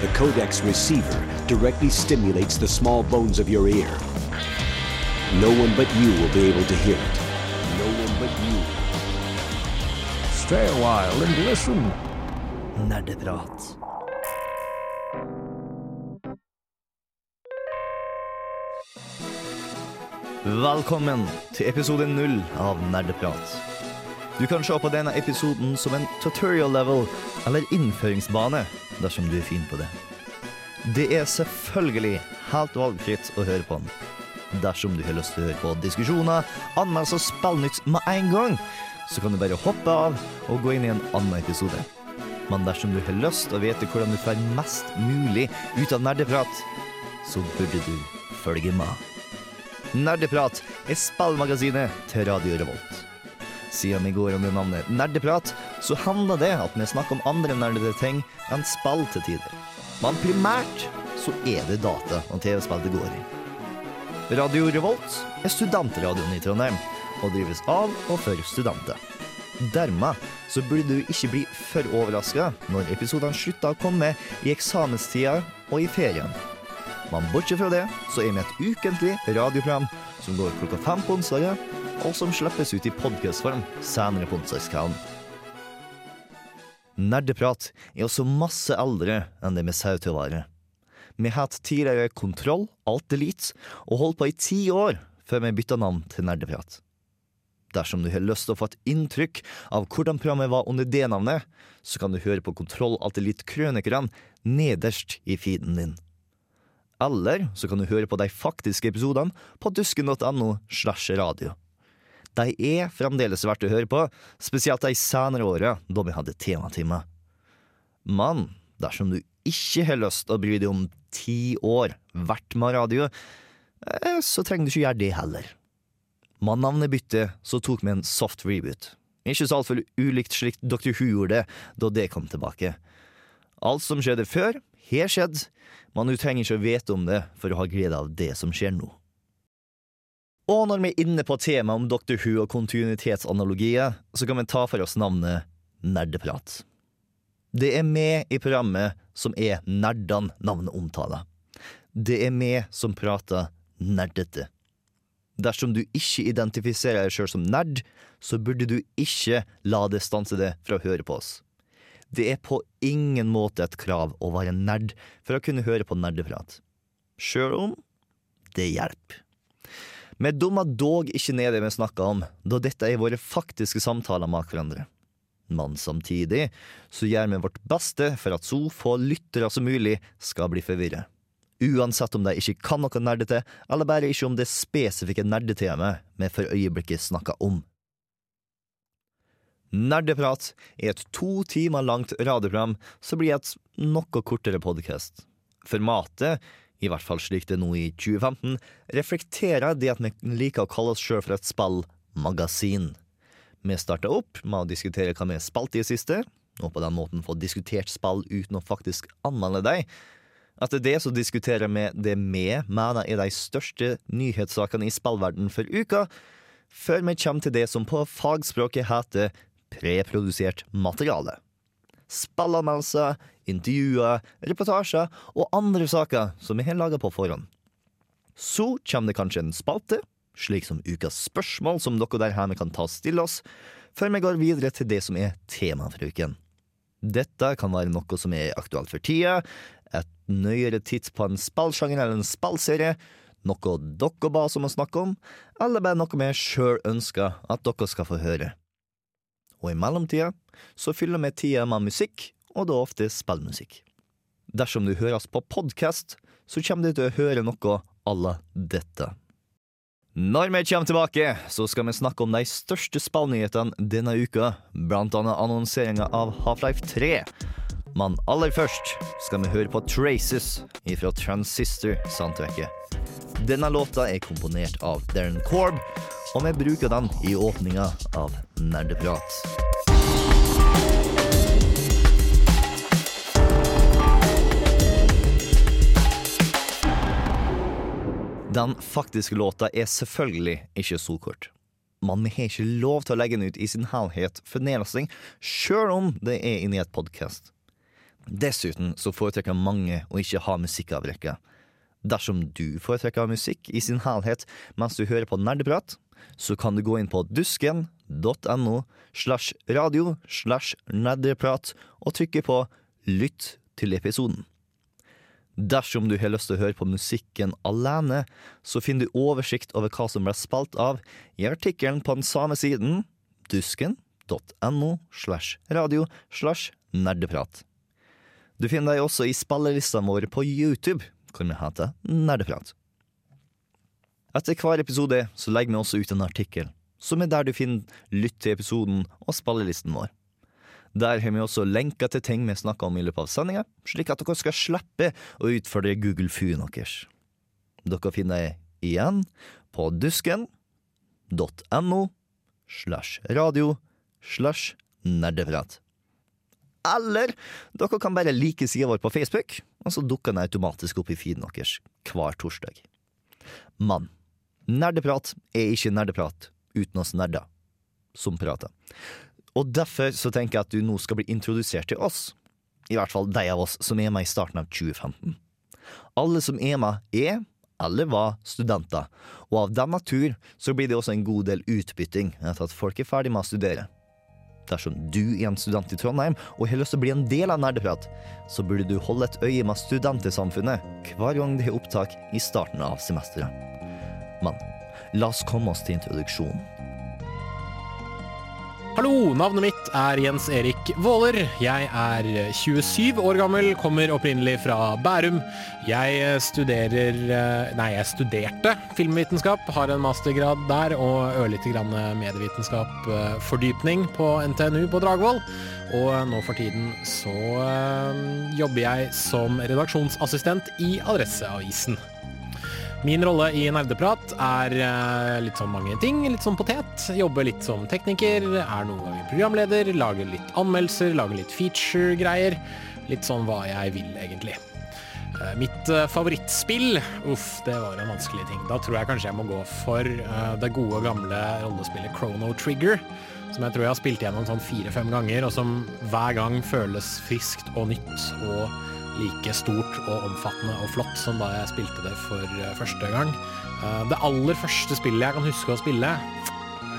The codex receiver directly stimulates the small bones of your ear. No one but you will be able to hear it. No one but you. Stay a while and listen. Nerdeprat. Velkommen til episode null av Nerdeprat. Du kan se på denne episoden som en tutorial level eller innføringsbane, dersom du er fin på det. Det er selvfølgelig helt valgfritt å høre på den. Dersom du har lyst til å høre på diskusjoner, anmeldelser og spillnytt med en gang, så kan du bare hoppe av og gå inn i en annen episode. Men dersom du har lyst til å vite hvordan du får mest mulig ut av nerdeprat, så burde du følge med. Nerdeprat er spillmagasinet til Radio Revolt. Siden vi går under navnet Nerdeprat, så handler det at vi snakker om andre nerdete ting enn spill til tider. Men primært så er det data og TV-spill det går i. Radio Revolt er studentradioen i Trondheim, og drives av og for studenter. Dermed så burde du ikke bli for overraska når episodene slutter å komme i eksamenstida og i ferien. Men bortsett fra det, så er vi et ukentlig radioprogram som går klokka fem på onsdager, og som slippes ut i podkastform senere på onsdagskvelden. Nerdeprat er også masse eldre enn det vi ut til å være. Vi het tidligere Kontroll, Alt Elite, og holdt på i ti år før vi bytta navn til Nerdeprat. Dersom du har lyst til å få et inntrykk av hvordan programmet var under det navnet, så kan du høre på Kontroll Alt Elite-krønikerne nederst i feeden din. Eller så kan du høre på de faktiske episodene på dusken.no slash radio. De er fremdeles verdt å høre på, spesielt de senere åra da vi hadde tematime. Men dersom du ikke har lyst til å bry deg om ti år hvert med radio, eh, så trenger du ikke gjøre det heller. Med navnebyttet så tok vi en soft reboot. Ikke så altfor ulikt slik Dr. Who gjorde det da det kom tilbake. Alt som skjedde før, har skjedd, men du trenger ikke å vite om det for å ha glede av det som skjer nå. Og når vi er inne på temaet om Dr. Who og kontinuitetsanalogier, så kan vi ta for oss navnet Nerdeprat. Det er med i programmet som er nerdene navnet omtaler. Det er med som prater nerdete. Dersom du ikke identifiserer deg sjøl som nerd, så burde du ikke la det stanse deg fra å høre på oss. Det er på ingen måte et krav å være nerd for å kunne høre på nerdeprat. Sjøl om det hjelper. Vi dummer dog ikke ned det vi snakker om, da dette er våre faktiske samtaler med hverandre. Men samtidig så gjør vi vårt beste for at så få lyttere som mulig skal bli forvirret. Uansett om de ikke kan noe nerdete, eller bare ikke om det spesifikke nerdetemaet vi for øyeblikket snakker om. Nerdeprat er et to timer langt radioprogram som blir et noe kortere podkast. Formatet, i hvert fall slik det er nå i 2015, reflekterer det at vi liker å kalle oss sjøl for et spillmagasin. Vi starter opp med å diskutere hva vi har spilt i det siste, og på den måten få diskutert spill uten å faktisk anmelde dem. Etter det så diskuterer vi det vi mener er de største nyhetssakene i spillverdenen for uka, før vi kommer til det som på fagspråket heter preprodusert materiale. Spillanmeldelser, intervjuer, reportasjer og andre saker som har laga på forhånd. Så kommer det kanskje en spalte, slik som ukas spørsmål som dere der hjemme kan ta og stille oss, før vi går videre til det som er temaet for uken. Dette kan være noe som er aktuelt for tida, et nøyere titt på en spillsjanger eller en spillserie, noe dere ba oss om å snakke om, eller bare noe vi sjøl ønsker at dere skal få høre. Og i mellomtida så fyller vi tida med musikk, og da ofte spillmusikk. Dersom du hører oss på podkast, så kommer du til å høre noe à la dette. Når vi kommer tilbake, så skal vi snakke om de største spillnyhetene denne uka, blant annet annonseringa av Half-Life 3. Men aller først skal vi høre på Traces fra Transistor-soundtracket. Denne låta er komponert av Darren Korb, og vi bruker den i åpninga av Nerdeprat. Den faktiske låta er selvfølgelig ikke så kort. Men vi har ikke lov til å legge den ut i sin helhet for nedlasting, sjøl om det er inni et podkast. Dessuten så foretrekker mange å ikke ha musikkavbrekket. Dersom du foretrekker musikk i sin helhet mens du hører på nerdeprat, så kan du gå inn på dusken.no slash radio slash nerdeprat og trykke på lytt til episoden. Dersom du har lyst til å høre på musikken alene, så finner du oversikt over hva som ble spilt av i artikkelen på den samme siden, dusken.no slash radio slash nerdeprat. Du finner deg også i spillelistene våre på YouTube, hvor vi heter Nerdeprat. Etter hver episode så legger vi også ut en artikkel, som er der du finner lytt til episoden og spillelisten vår. Der har vi også lenker til ting vi snakker om i løpet av sendinga, slik at dere skal slippe å utfordre Google Fuen deres. Dere finner jeg igjen på dusken.no slash radio slash nerdeprat. Eller dere kan bare like sida vår på Facebook, og så dukker den automatisk opp i feeden deres hver torsdag. Men nerdeprat er ikke nerdeprat uten oss nerder som prater. Og derfor så tenker jeg at du nå skal bli introdusert til oss. I hvert fall de av oss som er med i starten av 2015. Alle som er med, er eller var studenter, og av den natur så blir det også en god del utbytting etter at folk er ferdig med å studere. Dersom du er en student i Trondheim og har lyst til å bli en del av Nerdeprat, så burde du holde et øye med Studentersamfunnet hver gang det er opptak i starten av semesteret. Men la oss komme oss til introduksjonen. Hallo, navnet mitt er Jens Erik Våler. Jeg er 27 år gammel, kommer opprinnelig fra Bærum. Jeg studerer Nei, jeg studerte filmvitenskap, har en mastergrad der og ørlite grann medievitenskap-fordypning på NTNU på Dragvoll. Og nå for tiden så jobber jeg som redaksjonsassistent i Adresseavisen. Min rolle i Nerdeprat er eh, litt sånn mange ting. Litt sånn potet. Jobber litt som tekniker, er noen ganger programleder, lager litt anmeldelser, lager litt feature-greier. Litt sånn hva jeg vil, egentlig. Eh, Mitt eh, favorittspill Uff, det var en vanskelig ting. Da tror jeg kanskje jeg må gå for det gode, gamle rollespillet Chrono Trigger. Som jeg tror jeg har spilt gjennom sånn fire-fem ganger, og som hver gang føles friskt og nytt og like stort og omfattende og flott som da jeg spilte det for eh, første gang. Eh, Det aller første spillet jeg kan huske å spille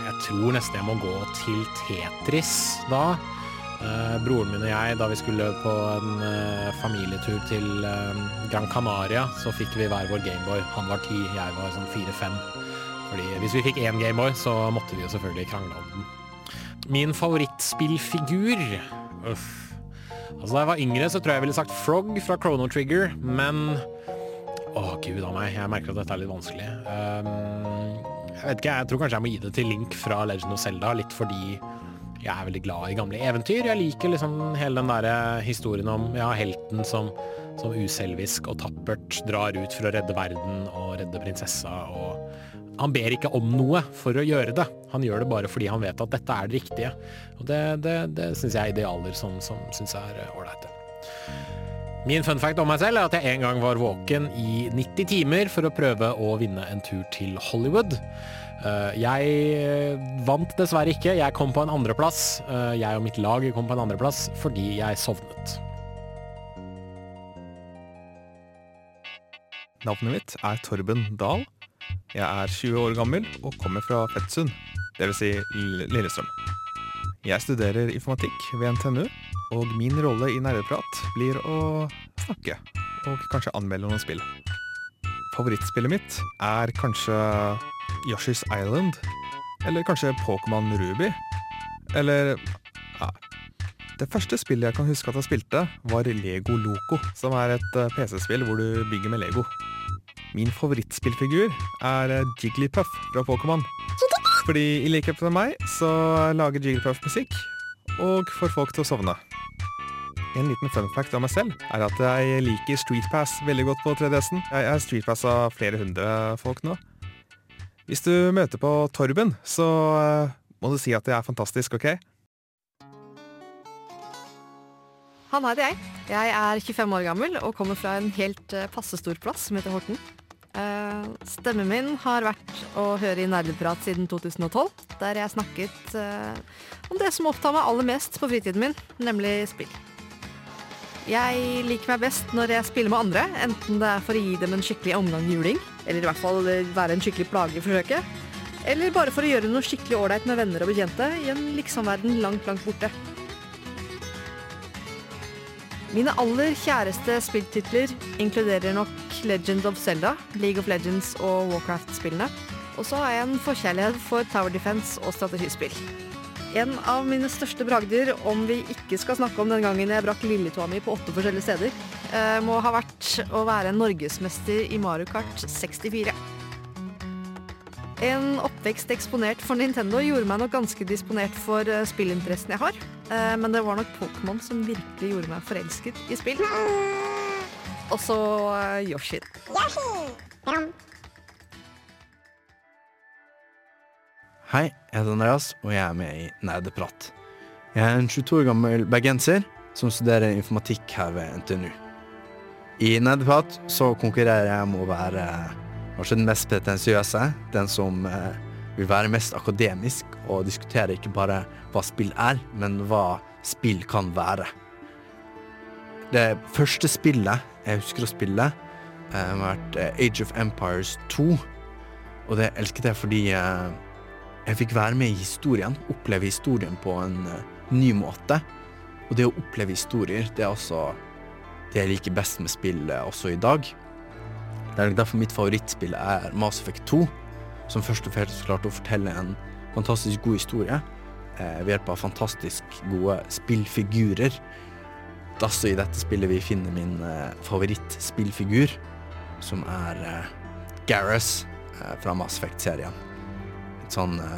Jeg tror nesten jeg må gå til Tetris da. Eh, broren min og jeg, da vi skulle på en familietur til Gran Canaria, så fikk vi hver vår Gameboy. Han var ti, jeg var sånn fire-fem. Fordi hvis vi fikk én Gameboy, så måtte vi jo selvfølgelig krangle om den. Min favorittspillfigur Uff. Altså Da jeg var yngre, så tror jeg jeg ville sagt Frog fra Chrono Trigger, men Å, gud a meg, jeg merker at dette er litt vanskelig. Um, jeg vet ikke, jeg tror kanskje jeg må gi det til Link fra Legend of Zelda, litt fordi jeg er veldig glad i gamle eventyr. Jeg liker liksom hele den der historien om ja, helten som, som uselvisk og tappert drar ut for å redde verden og redde prinsessa. og Han ber ikke om noe for å gjøre det. Han gjør det bare fordi han vet at dette er det riktige. Og Det, det, det syns jeg er idealer som, som syns er ålreite. Min fun fact om meg selv er at jeg en gang var våken i 90 timer for å prøve å vinne en tur til Hollywood. Eh, Jeg vant dessverre ikke. Jeg kom på en andreplass. Jeg og mitt lag kom på en andreplass fordi jeg sovnet. Navnet mitt er Torben Dahl. Jeg er 20 år gammel og kommer fra Fettsund, dvs. Si Lillestrøm. Jeg studerer informatikk ved NTNU, og min rolle i Nerdeprat blir å snakke og kanskje anmelde noen spill. Favorittspillet mitt er kanskje Yoshi's Island, eller kanskje Pokémon Ruby, eller ja. Det første spillet jeg kan huske at jeg spilte, var Lego Loco, som er et eh, PC-spill hvor du bygger med Lego. Min favorittspillfigur er eh, Jigglypuff fra Pokémon. Fordi i likhet med meg, så lager Jigglypuff musikk, og får folk til å sovne. En liten fun fact av meg selv er at jeg liker Streetpass veldig godt på 3DS-en. Jeg er StreetPass'a flere hundre folk nå. Hvis du møter på Torben, så eh, må du si at det er fantastisk, OK? Han heter jeg. Jeg er 25 år gammel og kommer fra en helt eh, passe stor plass som heter Horten. Eh, stemmen min har vært å høre i Nerdeprat siden 2012, der jeg snakket eh, om det som opptar meg aller mest på fritiden min, nemlig spill. Jeg liker meg best når jeg spiller med andre, enten det er for å gi dem en skikkelig omgang juling, eller i hvert fall være en skikkelig plage i forsøket, eller bare for å gjøre noe skikkelig ålreit med venner og bekjente i en liksom-verden langt, langt borte. Mine aller kjæreste spilltitler inkluderer nok Legend of Zelda, League of Legends og Warcraft-spillene. Og så har jeg en forkjærlighet for Tower Defense og strategispill. En av mine største bragder, om vi ikke skal snakke om den gangen jeg brakk lilletåa mi på åtte forskjellige steder, eh, må ha vært å være norgesmester i Mario Kart 64. En oppvekst eksponert for Nintendo gjorde meg nok ganske disponert for eh, spillinteressen jeg har. Eh, Men det var nok Pokémon som virkelig gjorde meg forelsket i spill. Og så eh, Yoshi. Hei, jeg heter Andreas, og jeg er med i Nerdeprat. Jeg er en 22 år gammel bergenser som studerer informatikk her ved NTNU. I Nerdeprat så konkurrerer jeg om å være kanskje den mest pretensiøse, den som eh, vil være mest akademisk og diskutere ikke bare hva spill er, men hva spill kan være. Det første spillet jeg husker å spille, eh, har vært eh, Age of Empires 2, og det elsket jeg fordi eh, jeg fikk være med i historien, oppleve historien på en eh, ny måte. Og det å oppleve historier, det er også det jeg liker best med spill eh, også i dag. Det er derfor mitt favorittspill er Mass Effect 2, som først og fremst klarte å fortelle en fantastisk god historie eh, ved hjelp av fantastisk gode spillfigurer. Er også i dette spillet vi finner min eh, favorittspillfigur, som er eh, Gareth eh, fra Mass Effect-serien Et sånn eh,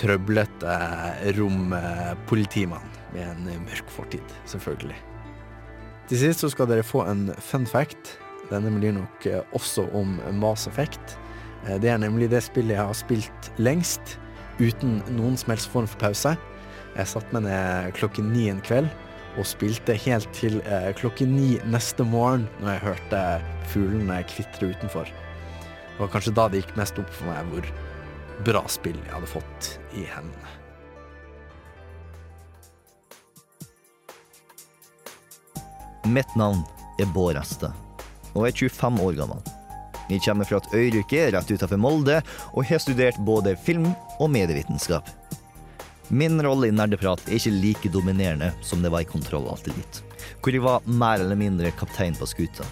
trøblete rompolitimann med en uh, mørk fortid, selvfølgelig. Til sist så skal dere få en fun fact. Denne blir nok uh, også om Mass Effect. det er nemlig det spillet jeg har spilt lengst, uten noen som helst form for pause. Jeg satte meg ned klokken ni en kveld og spilte helt til klokken ni neste morgen når jeg hørte fuglene kvitre utenfor. Det var kanskje da det gikk mest opp for meg hvor bra spill jeg hadde fått i hendene. Mitt navn er Bård Este, og jeg er 25 år gammel. Jeg kommer fra et øyrykke rett utenfor Molde, og har studert både film og medievitenskap. Min rolle i Nerdeprat er ikke like dominerende som det var i Kontroll alltid litt, hvor jeg var mer eller mindre kaptein på skuta.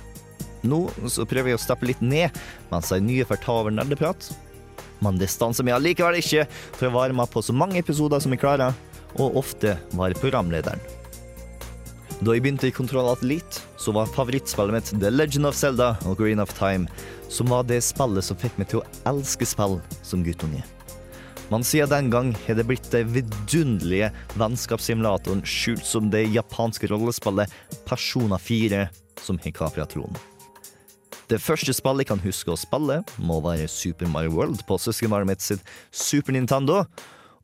Nå så prøver jeg å steppe litt ned mens de nye får ta over Nerdeprat, men det stanser meg allikevel ikke for å være med på så mange episoder som jeg klarer, og ofte være programlederen. Da jeg begynte i Kontroll Alt så var favorittspillet mitt The Legend of Zelda og Green of Time, som var det spillet som fikk meg til å elske spill som guttunge. Men siden den gang har det blitt den vidunderlige vennskapssimulatoren skjult som det japanske rollespillet Persona 4 som har kapra tronen. Det første spillet jeg kan huske å spille, må være Super Mario World på søskenbarnet mitt sitt Super Nintendo.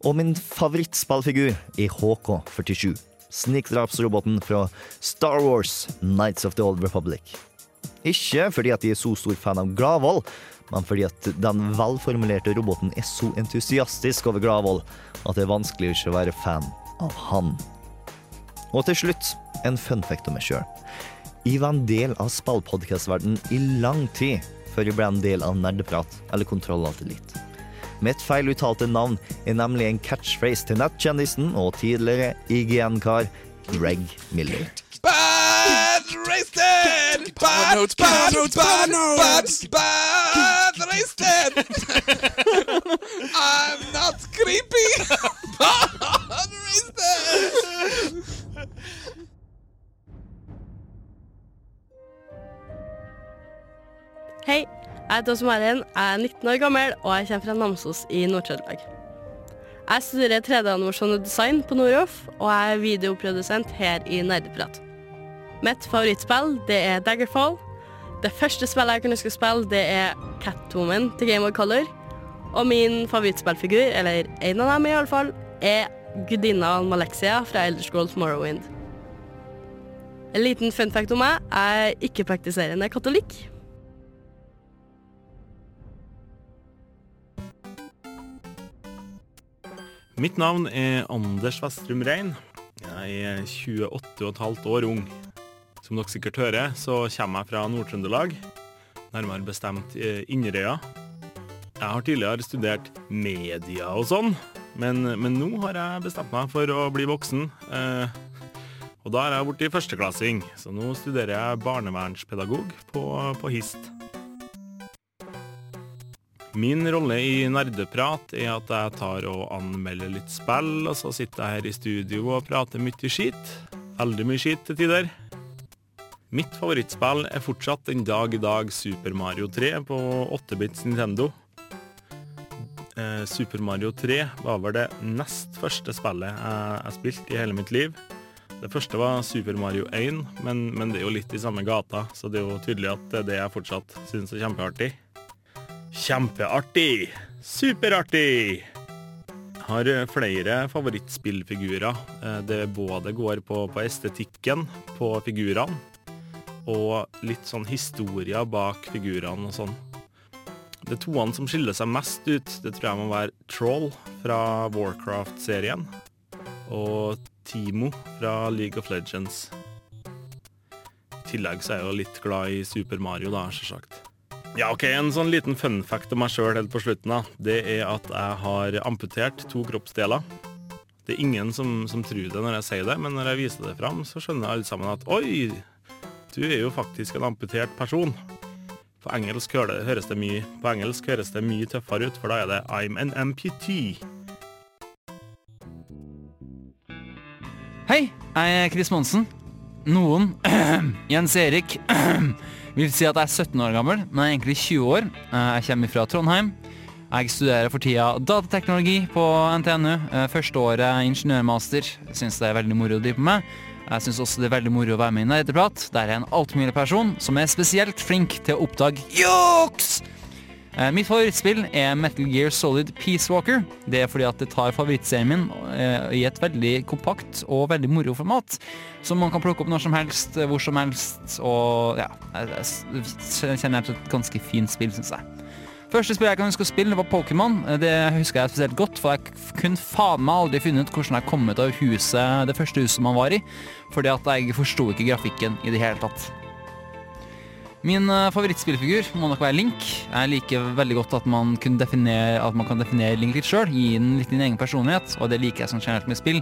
Og min favorittspillfigur er HK47, snikdrapsroboten fra Star Wars Nights of the Old Republic. Ikke fordi at de er så stor fan av Gravvoll, men fordi at den velformulerte roboten er så entusiastisk over Gravvoll at det er vanskelig å ikke være fan av han. Og til slutt en fun fact om meg sjøl. Jeg var en del av spillpodkastverdenen i lang tid før jeg ble en del av Nerdeprat eller Kontroll Alt Elite. Mitt feiluttalte navn er nemlig en catchphrase til nettkjendisen og tidligere IGN-kar Greg Miller. Bad Raisted! Bad, bad, bad, bad, bad Raisted! I'm not creepy! Bad Raisted! Hei, jeg heter Åse Maren, jeg er 19 år gammel og jeg kommer fra Namsos i Nord-Trøndelag. Jeg studerer 3D-animasjon og design på Noroff, og jeg er videoprodusent her i Nerdeprat. Mitt favorittspill det er Daggerfall. Det første spillet jeg kunne huske å spille, det er Catwoman til Game of Color. Og min favorittspillfigur, eller en av dem i alle fall, er gudinna Malexia fra Elder Scrolls Morrowind. En liten fun fact om meg, jeg er ikke-praktiserende katolikk. Mitt navn er Anders Vestrum Rein. Jeg er 28,5 år ung. Som dere sikkert hører, så kommer jeg fra Nord-Trøndelag, nærmere bestemt eh, Inderøya. Jeg har tidligere studert media og sånn, men, men nå har jeg bestemt meg for å bli voksen. Eh, og da er jeg blitt førsteklassing, så nå studerer jeg barnevernspedagog på, på HIST. Min rolle i Nerdeprat er at jeg tar og anmelder litt spill, og så sitter jeg her i studio og prater mye skit. Veldig mye skit til tider. Mitt favorittspill er fortsatt den dag i dag Super Mario 3 på 8-bits Nintendo. Eh, Super Mario 3 var vel det nest første spillet jeg, jeg spilte i hele mitt liv. Det første var Super Mario 1, men, men det er jo litt i samme gata, så det er jo tydelig at det er det jeg fortsatt syns er kjempeartig. Kjempeartig! Superartig! Jeg har eh, flere favorittspillfigurer. Eh, Det både går på, på estetikken på figurene, og litt sånn historier bak figurene og sånn. Det toene som skiller seg mest ut, det tror jeg må være Troll fra Warcraft-serien, og Timo fra League of Legends. I tillegg så er jeg jo litt glad i Super Mario, da, selvsagt. Ja, ok, En sånn liten fun fact om meg sjøl helt på slutten. Det er at jeg har amputert to kroppsdeler. Det er ingen som, som tror det når jeg sier det, men når jeg viser det fram, så skjønner alle sammen at oi, du er jo faktisk en amputert person. På engelsk høres det mye På engelsk høres det mye tøffere ut, for da er det I'm an amputee. Hei, jeg er Chris Monsen. Noen, Jens Erik, vil si at jeg er 17 år gammel, men jeg er egentlig 20 år. Jeg kommer fra Trondheim. Jeg studerer for tida datateknologi på NTNU. Eh, Første året ingeniørmaster. Syns det er veldig moro å drive med. Jeg syns også det er veldig moro å være med i Nerdeprat, der jeg er en altmulig person som er spesielt flink til å oppdage juks! Eh, Mitt favorittspill er Metal Gear Solid Peace Walker. Det er fordi at det tar favorittserien min eh, i et veldig kompakt og veldig moro format. Som man kan plukke opp når som helst, eh, hvor som helst. Og ja, jeg, kjenner jeg er et ganske fint spill, syns jeg. Første spill jeg kan huske å spille, var Pokémon. Det husker jeg spesielt godt, for jeg kunne faen meg aldri funnet ut hvordan jeg kom ut av huset, det første huset man var i. Fordi at jeg forsto ikke grafikken i det hele tatt. Min eh, favorittspillfigur må nok være Link. Jeg liker veldig godt at man, definere, at man kan definere Link litt sjøl, gi den litt din egen personlighet, og det liker jeg som generelt med spill.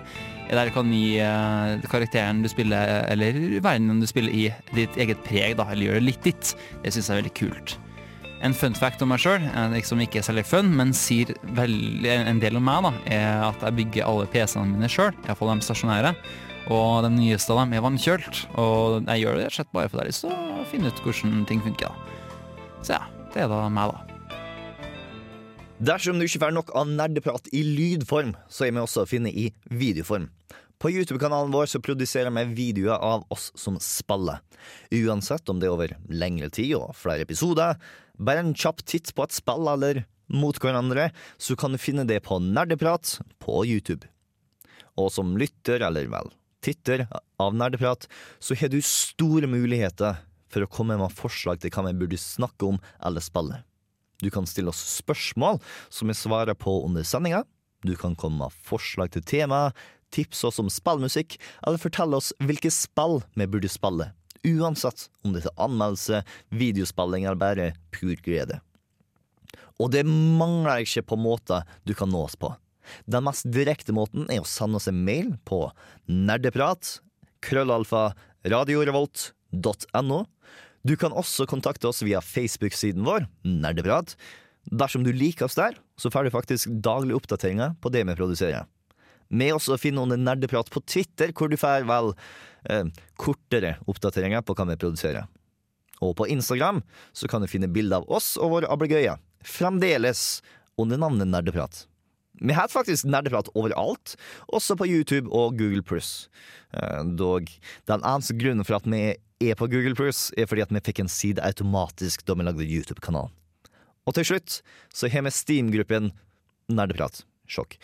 Der kan gi eh, karakteren du spiller, eller verdenen du spiller i, ditt eget preg, da, eller gjøre det litt ditt. Det syns jeg er veldig kult. En fun fact om meg sjøl, som ikke er særlig fun, men sier veldig, en del om meg, da, er at jeg bygger alle PC-ene mine sjøl, iallfall de stasjonære. Og den nyeste av dem er vannkjølt, og jeg gjør det slett bare fordi jeg har lyst å finne ut hvordan ting funker. da. Så ja, det er da meg, da. Dersom du ikke får nok av nerdeprat i lydform, så er vi også å finne i videoform. På YouTube-kanalen vår så produserer vi videoer av oss som spiller. Uansett om det er over lengre tid og flere episoder, bare en kjapp titt på et spill eller mot hverandre, så kan du finne det på Nerdeprat på YouTube. Og som lytter, eller vel, titter av Nerdeprat, så har du store muligheter for å komme med forslag til hva vi burde snakke om eller spille. Du kan stille oss spørsmål som vi svarer på under sendinga. Du kan komme med forslag til tema, tipse oss om spillmusikk, eller fortelle oss hvilke spill vi burde spille. Uansett om det er anmeldelse, videospilling eller bare pur glede. Og det mangler ikke på måter du kan nå oss på. Den mest direkte måten er å sende oss en mail på nerdeprat, krøllalfa, radiorevolt.no. Du kan også kontakte oss via Facebook-siden vår, Nerdeprat. Dersom du liker oss der, så får du faktisk daglige oppdateringer på det vi produserer. Vi oss å finne under Nerdeprat på Twitter, hvor du får vel eh, kortere oppdateringer på hva vi produserer. Og på Instagram så kan du finne bilder av oss og våre ablegøyer. Fremdeles under navnet Nerdeprat. Vi har faktisk nerdeprat overalt, også på YouTube og Google Pluss. Dog, den eneste grunnen for at vi er på Google Pluss, er fordi at vi fikk en side automatisk da vi lagde YouTube-kanalen. Og til slutt så har vi Steam-gruppen Nerdeprat. Sjokk.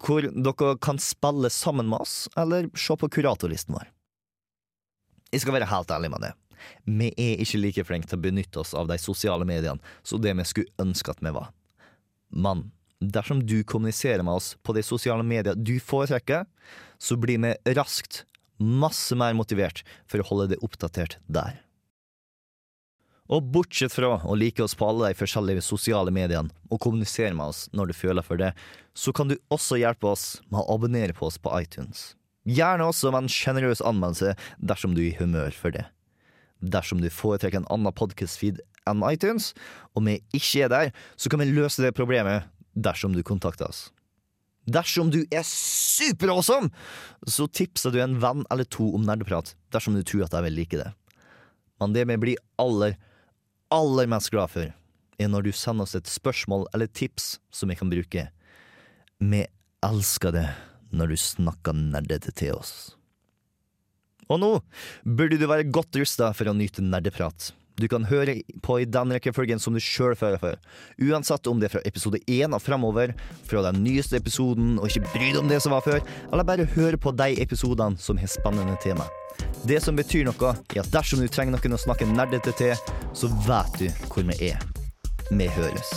Hvor dere kan spille sammen med oss, eller se på kuratorlisten vår. Jeg skal være helt ærlig med det. Vi er ikke like flinke til å benytte oss av de sosiale mediene som det vi skulle ønske at vi var. Men dersom du kommuniserer med oss på de sosiale medier du foretrekker, så blir vi raskt masse mer motivert for å holde deg oppdatert der. Og bortsett fra å like oss på alle de forskjellige sosiale mediene og kommunisere med oss når du føler for det, så kan du også hjelpe oss med å abonnere på oss på iTunes. Gjerne også med en sjenerøs anmeldelse dersom du er i humør for det. Dersom du foretrekker en annen podkast-feed enn iTunes, og vi ikke er der, så kan vi løse det problemet dersom du kontakter oss. Dersom du er superawesome, så tipser du en venn eller to om nerdeprat dersom du tror at jeg vil like det. Men det vi blir aller, aller mest glad for, er når du sender oss et spørsmål eller tips som vi kan bruke. Vi elsker det når du snakker nerdete til oss. Og nå burde du være godt rusta for å nyte nerdeprat. Du kan høre på i den rekkefølgen som du sjøl føler for. Uansett om det er fra episode én og fremover, fra den nyeste episoden og ikke bry deg om det som var før, eller bare høre på de episodene som har spennende tema. Det som betyr noe, er at dersom du trenger noen å snakke nerdete til, så vet du hvor vi er. Vi høres.